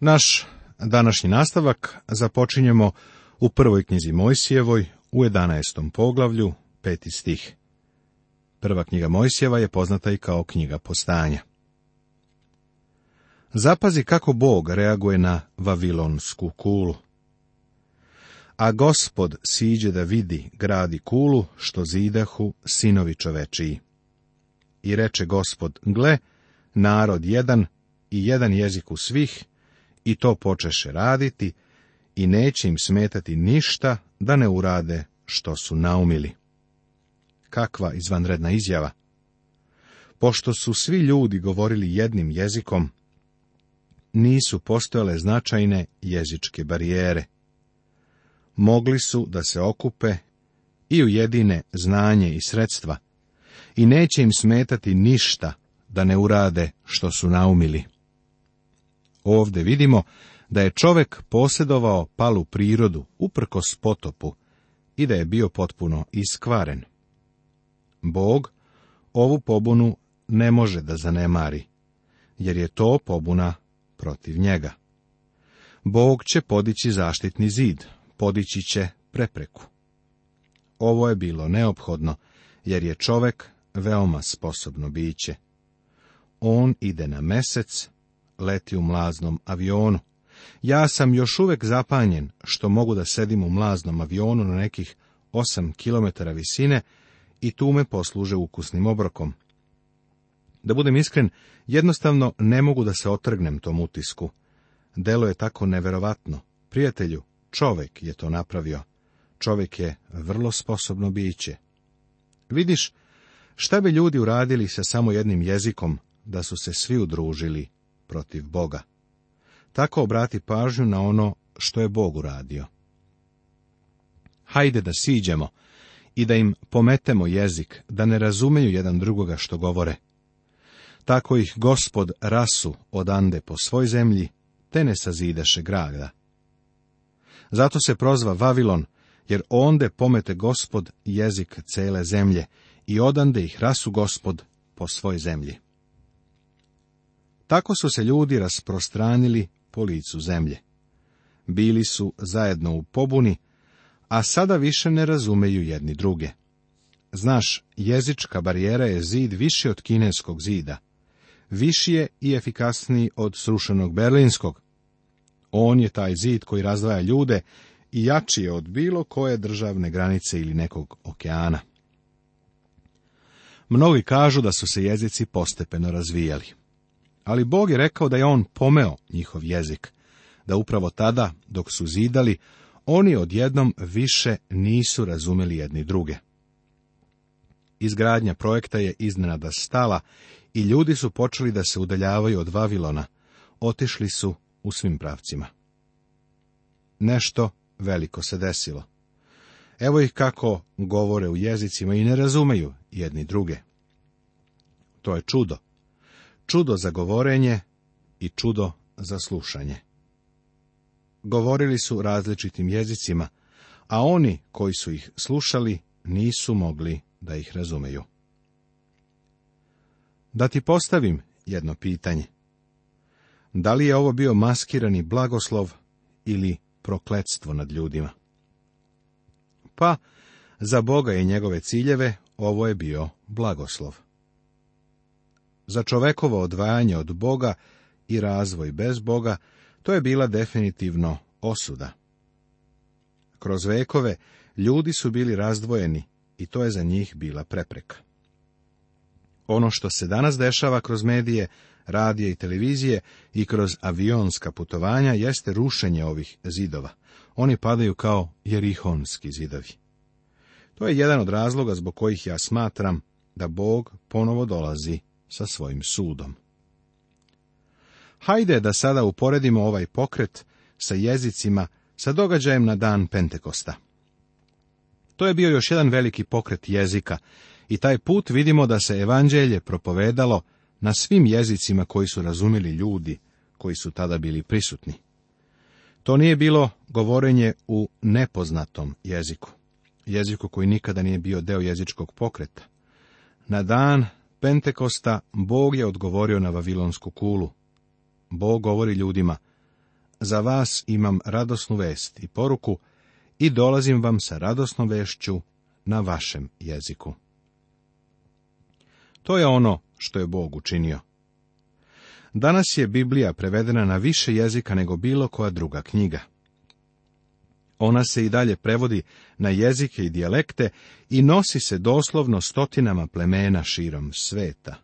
Naš današnji nastavak započinjemo u prvoj knjizi Mojsijevoj u 11. poglavlju, peti stih. Prva knjiga Mojsijeva je poznata i kao knjiga postanja. Zapazi kako Bog reaguje na Vavilonsku kulu. A gospod siđe da vidi gradi kulu što zidehu sinovi čovečiji. I reče gospod, gle, narod jedan i jedan jezik u svih, i to počeše raditi i neće im smetati ništa da ne urade što su naumili. Kakva izvanredna izjava! Pošto su svi ljudi govorili jednim jezikom, nisu postojale značajne jezičke barijere. Mogli su da se okupe i ujedine znanje i sredstva i neće im smetati ništa da ne urade što su naumili. Ovdje vidimo da je čovek posjedovao palu prirodu uprkos potopu i da je bio potpuno iskvaren. Bog ovu pobunu ne može da zanemari, jer je to pobuna protiv njega. Bog će podići zaštitni zid, podići će prepreku. Ovo je bilo neophodno, jer je čovek veoma sposobno biće. On ide na mesec leti u mlaznom avionu. Ja sam još uvek zapanjen što mogu da sedim u mlaznom avionu na nekih osam km visine i tu me posluže ukusnim obrokom. Da budem iskren, jednostavno ne mogu da se otrgnem tom utisku. Delo je tako neverovatno. Prijatelju, čovek je to napravio. Čovek je vrlo sposobno biće. Vidiš, šta bi ljudi uradili sa samo jednim jezikom, da su se svi udružili protiv Boga. Tako obrati pažnju na ono što je Bog uradio. Hajde da siđemo i da im pometemo jezik, da ne razumeju jedan drugoga što govore. Tako ih gospod rasu odande po svoj zemlji, te ne sazideše grada. Zato se prozva Vavilon, jer onde pomete gospod jezik cele zemlje i odande ih rasu gospod po svoj zemlji. Tako su se ljudi rasprostranili po licu zemlje. Bili su zajedno u pobuni, a sada više ne razumeju jedni druge. Znaš, jezička barijera je zid više od kineskog zida. Viši je i efikasniji od srušenog berlinskog. On je taj zid koji razdvaja ljude i jači je od bilo koje državne granice ili nekog okeana. Mnogi kažu da su se jezici postepeno razvijali. Ali Bog je rekao da je on pomeo njihov jezik, da upravo tada, dok su zidali, oni odjednom više nisu razumeli jedni druge. Izgradnja projekta je iznenada stala i ljudi su počeli da se udaljavaju od Vavilona, otišli su u svim pravcima. Nešto veliko se desilo. Evo ih kako govore u jezicima i ne razumeju jedni druge. To je čudo čudo za govorenje i čudo za slušanje. Govorili su različitim jezicima, a oni koji su ih slušali nisu mogli da ih razumeju. Da ti postavim jedno pitanje. Da li je ovo bio maskirani blagoslov ili prokletstvo nad ljudima? Pa, za Boga i njegove ciljeve ovo je bio blagoslov. Za čovekovo odvajanje od Boga i razvoj bez Boga, to je bila definitivno osuda. Kroz vekove ljudi su bili razdvojeni i to je za njih bila prepreka. Ono što se danas dešava kroz medije, radije i televizije i kroz avionska putovanja jeste rušenje ovih zidova. Oni padaju kao jerihonski zidovi. To je jedan od razloga zbog kojih ja smatram da Bog ponovo dolazi sa svojim sudom. Hajde da sada uporedimo ovaj pokret sa jezicima sa događajem na dan Pentekosta. To je bio još jedan veliki pokret jezika i taj put vidimo da se evanđelje propovedalo na svim jezicima koji su razumjeli ljudi koji su tada bili prisutni. To nije bilo govorenje u nepoznatom jeziku, jeziku koji nikada nije bio deo jezičkog pokreta. Na dan Pentekosta Bog je odgovorio na Vavilonsku kulu. Bog govori ljudima, za vas imam radosnu vest i poruku i dolazim vam sa radosnom vešću na vašem jeziku. To je ono što je Bog učinio. Danas je Biblija prevedena na više jezika nego bilo koja druga knjiga. Ona se i dalje prevodi na jezike i dijalekte i nosi se doslovno stotinama plemena širom sveta.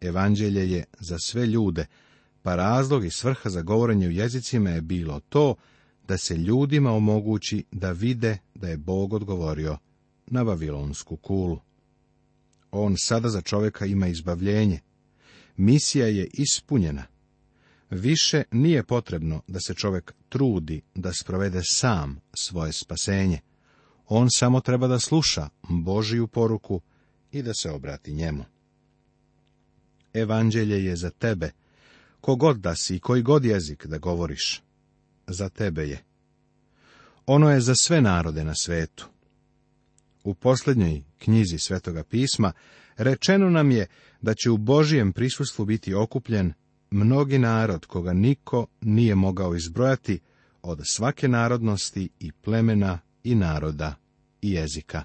Evanđelje je za sve ljude, pa razlog i svrha za govorenje u jezicima je bilo to da se ljudima omogući da vide da je Bog odgovorio na Vavilonsku kulu. On sada za čovjeka ima izbavljenje. Misija je ispunjena. Više nije potrebno da se čovjek trudi da sprovede sam svoje spasenje. On samo treba da sluša Božiju poruku i da se obrati njemu. Evanđelje je za tebe, kogod da si i koji god jezik da govoriš. Za tebe je. Ono je za sve narode na svetu. U posljednjoj knjizi Svetoga pisma rečeno nam je da će u Božijem prisustvu biti okupljen mnogi narod koga niko nije mogao izbrojati od svake narodnosti i plemena i naroda i jezika.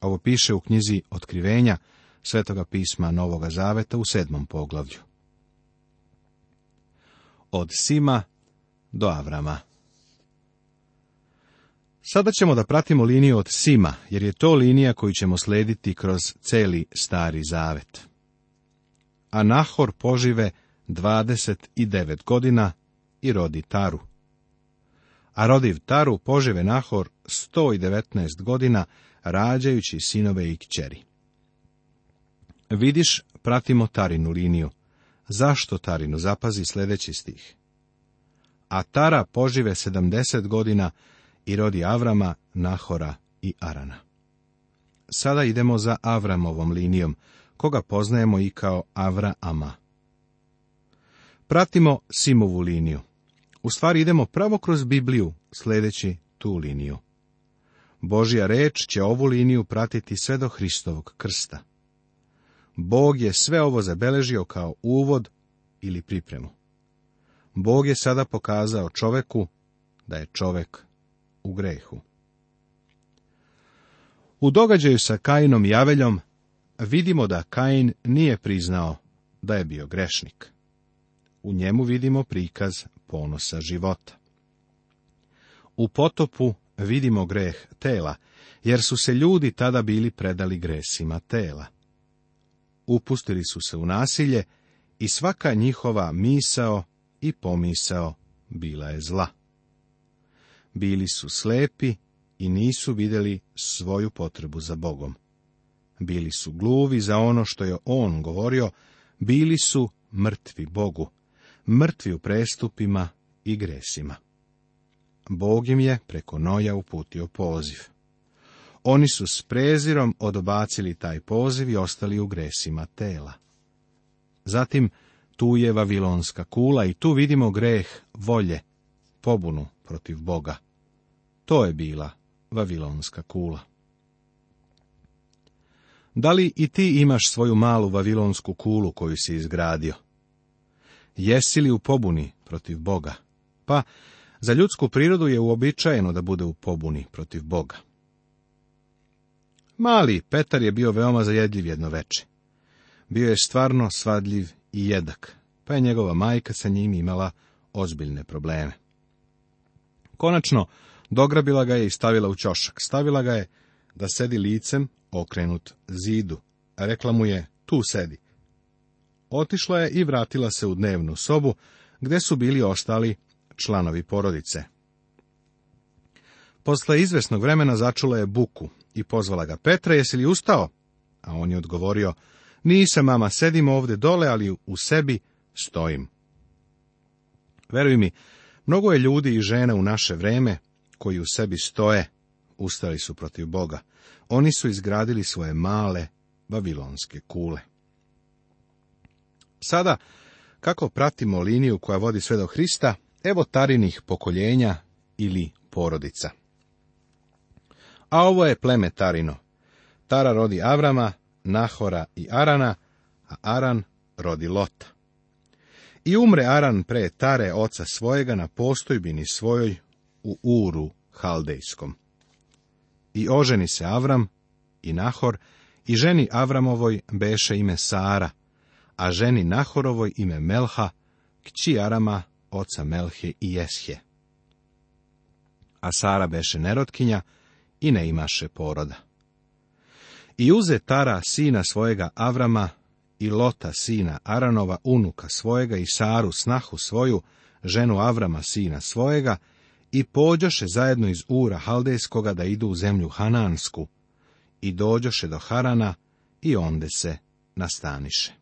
Ovo piše u knjizi Otkrivenja Svetoga pisma Novoga Zaveta u sedmom poglavlju. Od Sima do Avrama Sada ćemo da pratimo liniju od Sima, jer je to linija koju ćemo slediti kroz celi Stari Zavet. A Nahor požive 29 godina i rodi Taru. A rodiv Taru požive Nahor 119 godina, rađajući sinove i kćeri. Vidiš, pratimo Tarinu liniju. Zašto Tarinu? Zapazi sljedeći stih. A Tara požive 70 godina i rodi Avrama, Nahora i Arana. Sada idemo za Avramovom linijom, koga poznajemo i kao Avraama. Pratimo Simovu liniju. U stvari idemo pravo kroz Bibliju, sljedeći tu liniju. Božja reč će ovu liniju pratiti sve do Hristovog krsta. Bog je sve ovo zabeležio kao uvod ili pripremu. Bog je sada pokazao čoveku da je čovek u grehu. U događaju sa Kainom i Aveljom vidimo da Kain nije priznao da je bio grešnik. U njemu vidimo prikaz ponosa života. U potopu vidimo greh tela, jer su se ljudi tada bili predali gresima tela. Upustili su se u nasilje i svaka njihova misao i pomisao bila je zla. Bili su slepi i nisu vidjeli svoju potrebu za Bogom. Bili su gluvi za ono što je On govorio, bili su mrtvi Bogu, mrtvi u prestupima i gresima. Bog im je preko Noja uputio poziv. Oni su s prezirom odobacili taj poziv i ostali u gresima tela. Zatim tu je Vavilonska kula i tu vidimo greh volje, pobunu protiv Boga. To je bila Vavilonska kula. Da li i ti imaš svoju malu Vavilonsku kulu koju si izgradio? Jesi li u pobuni protiv Boga? Pa, za ljudsku prirodu je uobičajeno da bude u pobuni protiv Boga. Mali Petar je bio veoma zajedljiv jedno veče. Bio je stvarno svadljiv i jedak, pa je njegova majka sa njim imala ozbiljne probleme. Konačno, dograbila ga je i stavila u ćošak. Stavila ga je da sedi licem okrenut zidu. Rekla mu je, tu sedi. Otišla je i vratila se u dnevnu sobu, gde su bili ostali članovi porodice. Posle izvesnog vremena začula je buku i pozvala ga Petra, jesi li ustao? A on je odgovorio, nisam mama, sedim ovde dole, ali u sebi stojim. Veruj mi, mnogo je ljudi i žena u naše vreme koji u sebi stoje, ustali su protiv Boga. Oni su izgradili svoje male babilonske kule. Sada, kako pratimo liniju koja vodi sve do Hrista, evo tarinih pokoljenja ili porodica. A ovo je pleme Tarino. Tara rodi Avrama, Nahora i Arana, a Aran rodi Lota. I umre Aran pre Tare oca svojega na postojbini svojoj u Uru Haldejskom. I oženi se Avram i Nahor i ženi Avramovoj beše ime Sara – a ženi Nahorovoj ime Melha, kći Arama, oca Melhe i Jeshe. A Sara beše nerotkinja i ne imaše poroda. I uze Tara sina svojega Avrama i Lota sina Aranova unuka svojega i Saru snahu svoju, ženu Avrama sina svojega, i pođoše zajedno iz Ura Haldejskoga da idu u zemlju Hanansku, i dođoše do Harana i onde se nastaniše.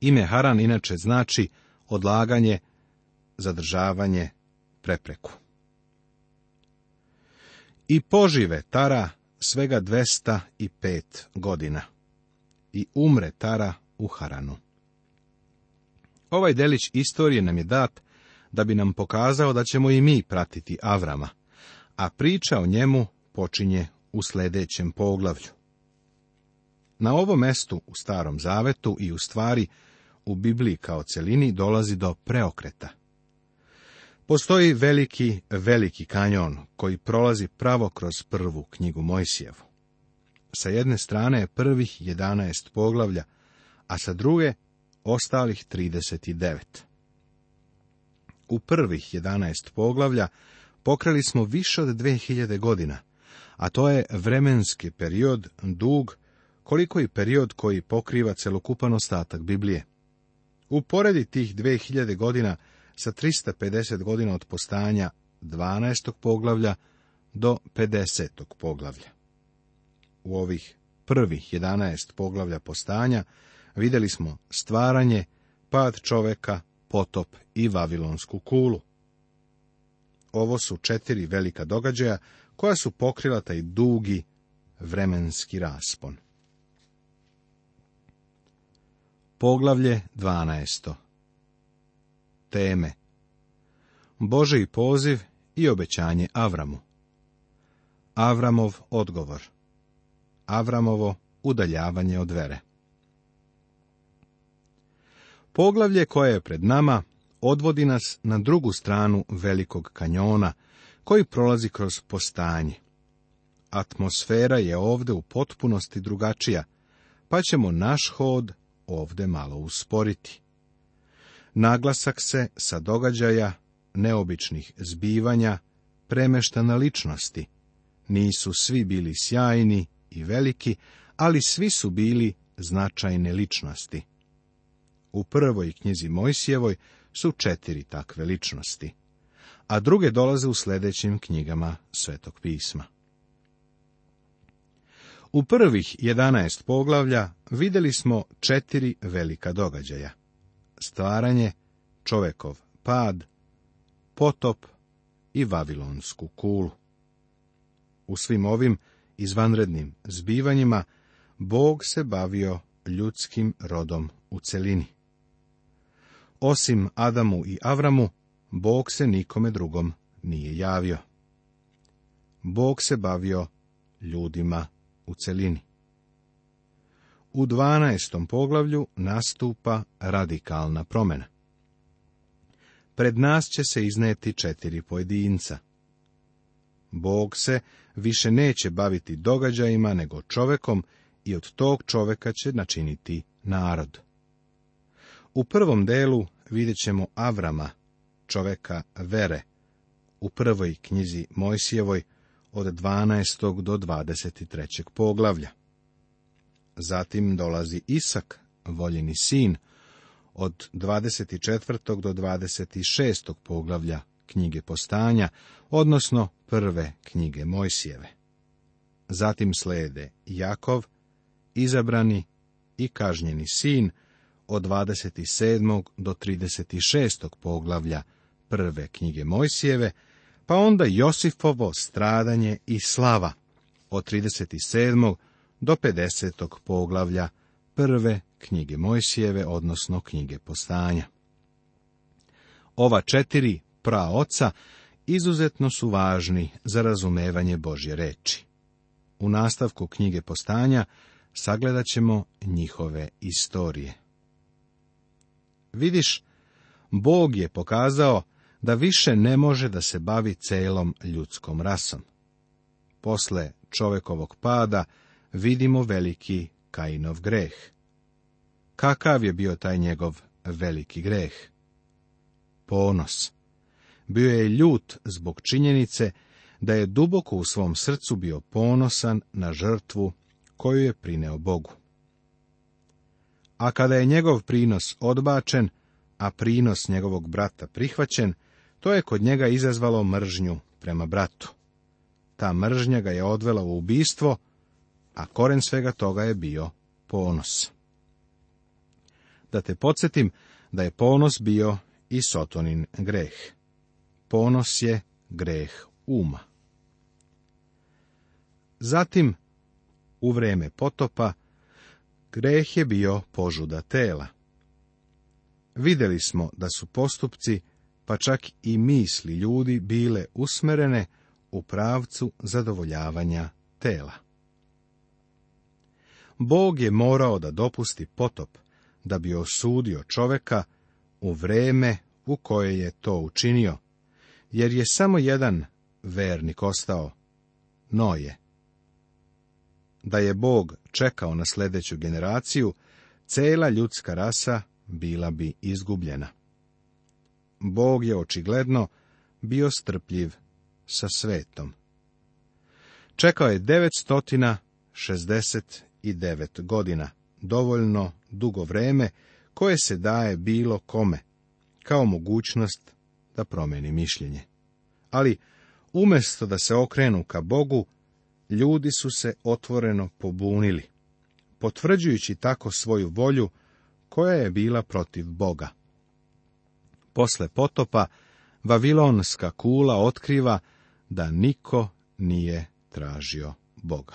Ime Haran inače znači odlaganje, zadržavanje, prepreku. I požive Tara svega pet godina i umre Tara u Haranu. Ovaj delić istorije nam je dat da bi nam pokazao da ćemo i mi pratiti Avrama, a priča o njemu počinje u sljedećem poglavlju. Na ovom mestu u Starom Zavetu i u stvari u Bibliji kao celini dolazi do preokreta. Postoji veliki, veliki kanjon koji prolazi pravo kroz prvu knjigu Mojsijevu. Sa jedne strane je prvih 11 poglavlja, a sa druge ostalih 39. U prvih 11 poglavlja pokrali smo više od 2000 godina, a to je vremenski period dug koliko i period koji pokriva celokupan ostatak Biblije. Uporedi tih 2000 godina sa 350 godina od postanja 12. poglavlja do 50. poglavlja. U ovih prvih 11 poglavlja postanja vidjeli smo stvaranje, pad čoveka, potop i vavilonsku kulu. Ovo su četiri velika događaja koja su pokrila taj dugi vremenski raspon. Poglavlje 12. Teme Boži poziv i obećanje Avramu Avramov odgovor Avramovo udaljavanje od vere Poglavlje koje je pred nama odvodi nas na drugu stranu velikog kanjona koji prolazi kroz postanje. Atmosfera je ovdje u potpunosti drugačija, pa ćemo naš hod ovde malo usporiti. Naglasak se sa događaja neobičnih zbivanja premešta na ličnosti. Nisu svi bili sjajni i veliki, ali svi su bili značajne ličnosti. U prvoj knjizi Mojsijevoj su četiri takve ličnosti, a druge dolaze u sljedećim knjigama Svetog pisma. U prvih 11 poglavlja vidjeli smo četiri velika događaja. Stvaranje, čovekov pad, potop i vavilonsku kulu. U svim ovim izvanrednim zbivanjima Bog se bavio ljudskim rodom u celini. Osim Adamu i Avramu, Bog se nikome drugom nije javio. Bog se bavio ljudima u celini. U 12. poglavlju nastupa radikalna promjena. Pred nas će se izneti četiri pojedinca. Bog se više neće baviti događajima nego čovekom i od tog čoveka će načiniti narod. U prvom delu vidjet ćemo Avrama, čoveka vere, u prvoj knjizi Mojsijevoj, od 12. do 23. poglavlja. Zatim dolazi Isak, voljeni sin, od 24. do 26. poglavlja knjige postanja, odnosno prve knjige Mojsijeve. Zatim slede Jakov, izabrani i kažnjeni sin, od 27. do 36. poglavlja prve knjige Mojsijeve, pa onda Josifovo stradanje i slava od 37. do 50. poglavlja prve knjige Mojsijeve, odnosno knjige postanja. Ova četiri praoca izuzetno su važni za razumevanje Božje reči. U nastavku knjige postanja sagledat ćemo njihove istorije. Vidiš, Bog je pokazao da više ne može da se bavi celom ljudskom rasom. Posle čovekovog pada vidimo veliki Kainov greh. Kakav je bio taj njegov veliki greh? Ponos. Bio je ljut zbog činjenice da je duboko u svom srcu bio ponosan na žrtvu koju je prineo Bogu. A kada je njegov prinos odbačen, a prinos njegovog brata prihvaćen, to je kod njega izazvalo mržnju prema bratu. Ta mržnja ga je odvela u ubistvo, a koren svega toga je bio ponos. Da te podsjetim da je ponos bio i sotonin greh. Ponos je greh uma. Zatim, u vreme potopa, greh je bio požuda tela. Vidjeli smo da su postupci pa čak i misli ljudi bile usmerene u pravcu zadovoljavanja tela. Bog je morao da dopusti potop da bi osudio čoveka u vreme u koje je to učinio, jer je samo jedan vernik ostao, Noje. Da je Bog čekao na sljedeću generaciju, cela ljudska rasa bila bi izgubljena. Bog je očigledno bio strpljiv sa svetom. Čekao je 969 godina, dovoljno dugo vreme koje se daje bilo kome, kao mogućnost da promeni mišljenje. Ali, umjesto da se okrenu ka Bogu, ljudi su se otvoreno pobunili, potvrđujući tako svoju volju koja je bila protiv Boga posle potopa, Vavilonska kula otkriva da niko nije tražio Boga.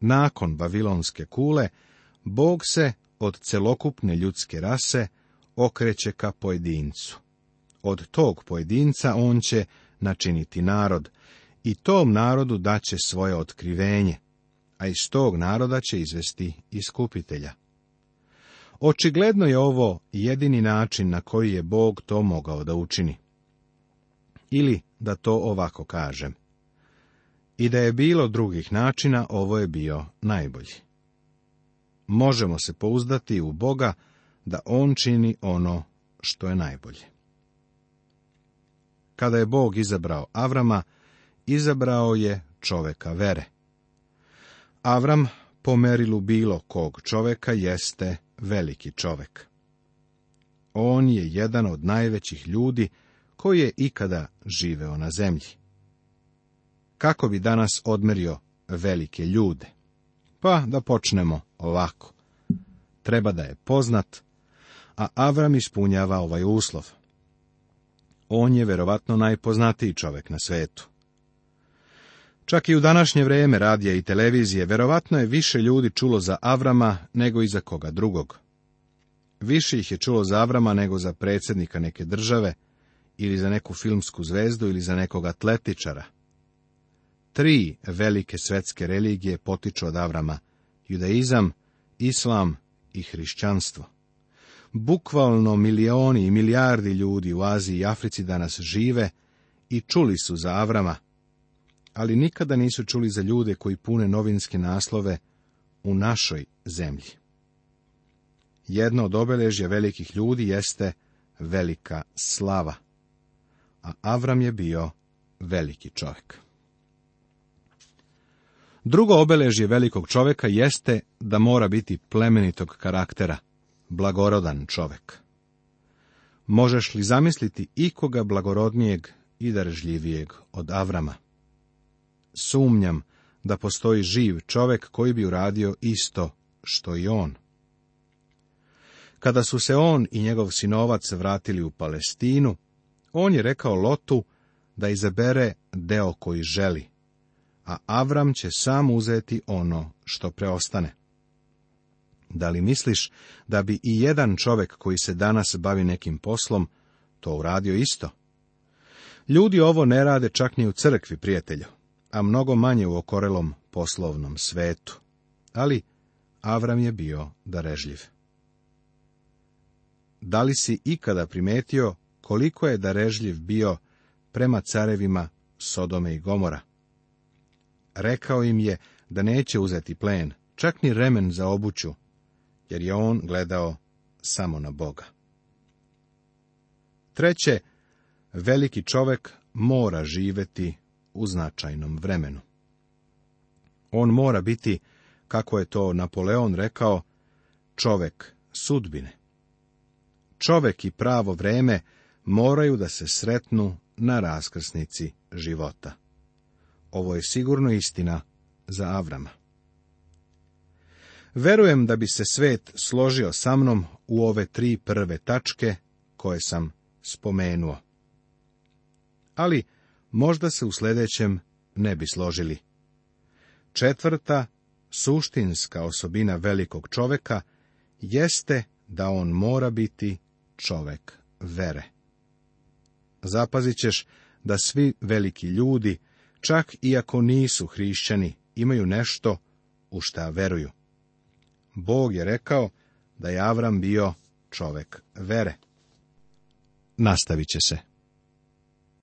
Nakon Vavilonske kule, Bog se od celokupne ljudske rase okreće ka pojedincu. Od tog pojedinca on će načiniti narod i tom narodu daće svoje otkrivenje, a iz tog naroda će izvesti iskupitelja. Očigledno je ovo jedini način na koji je Bog to mogao da učini. Ili, da to ovako kažem. I da je bilo drugih načina, ovo je bio najbolji. Možemo se pouzdati u Boga da On čini ono što je najbolje. Kada je Bog izabrao Avrama, izabrao je čoveka vere. Avram, po merilu bilo kog čoveka, jeste veliki čovek. On je jedan od najvećih ljudi koji je ikada živeo na zemlji. Kako bi danas odmerio velike ljude? Pa da počnemo ovako. Treba da je poznat, a Avram ispunjava ovaj uslov. On je verovatno najpoznatiji čovek na svetu. Čak i u današnje vrijeme radija i televizije verovatno je više ljudi čulo za Avrama nego i za koga drugog. Više ih je čulo za Avrama nego za predsjednika neke države ili za neku filmsku zvezdu ili za nekog atletičara. Tri velike svetske religije potiču od Avrama, judaizam, islam i hrišćanstvo. Bukvalno milioni i milijardi ljudi u Aziji i Africi danas žive i čuli su za Avrama, ali nikada nisu čuli za ljude koji pune novinske naslove u našoj zemlji. Jedno od obeležja velikih ljudi jeste velika slava, a Avram je bio veliki čovjek. Drugo obeležje velikog čovjeka jeste da mora biti plemenitog karaktera, blagorodan čovjek. Možeš li zamisliti ikoga blagorodnijeg i daržljivijeg od Avrama? Sumnjam da postoji živ čovjek koji bi uradio isto što i on. Kada su se on i njegov sinovac vratili u Palestinu, on je rekao Lotu da izabere deo koji želi, a Avram će sam uzeti ono što preostane. Da li misliš da bi i jedan čovjek koji se danas bavi nekim poslom to uradio isto? Ljudi ovo ne rade čak ni u crkvi, prijatelju a mnogo manje u okorelom poslovnom svetu. Ali Avram je bio darežljiv. Da li si ikada primetio koliko je darežljiv bio prema carevima Sodome i Gomora? Rekao im je da neće uzeti plen, čak ni remen za obuću, jer je on gledao samo na Boga. Treće, veliki čovek mora živeti u značajnom vremenu. On mora biti, kako je to Napoleon rekao, čovek sudbine. Čovek i pravo vreme moraju da se sretnu na raskrsnici života. Ovo je sigurno istina za Avrama. Verujem da bi se svet složio sa mnom u ove tri prve tačke koje sam spomenuo. Ali možda se u sljedećem ne bi složili. Četvrta, suštinska osobina velikog čoveka jeste da on mora biti čovek vere. Zapazit ćeš da svi veliki ljudi, čak i ako nisu hrišćani, imaju nešto u šta veruju. Bog je rekao da je Avram bio čovek vere. Nastavit će se.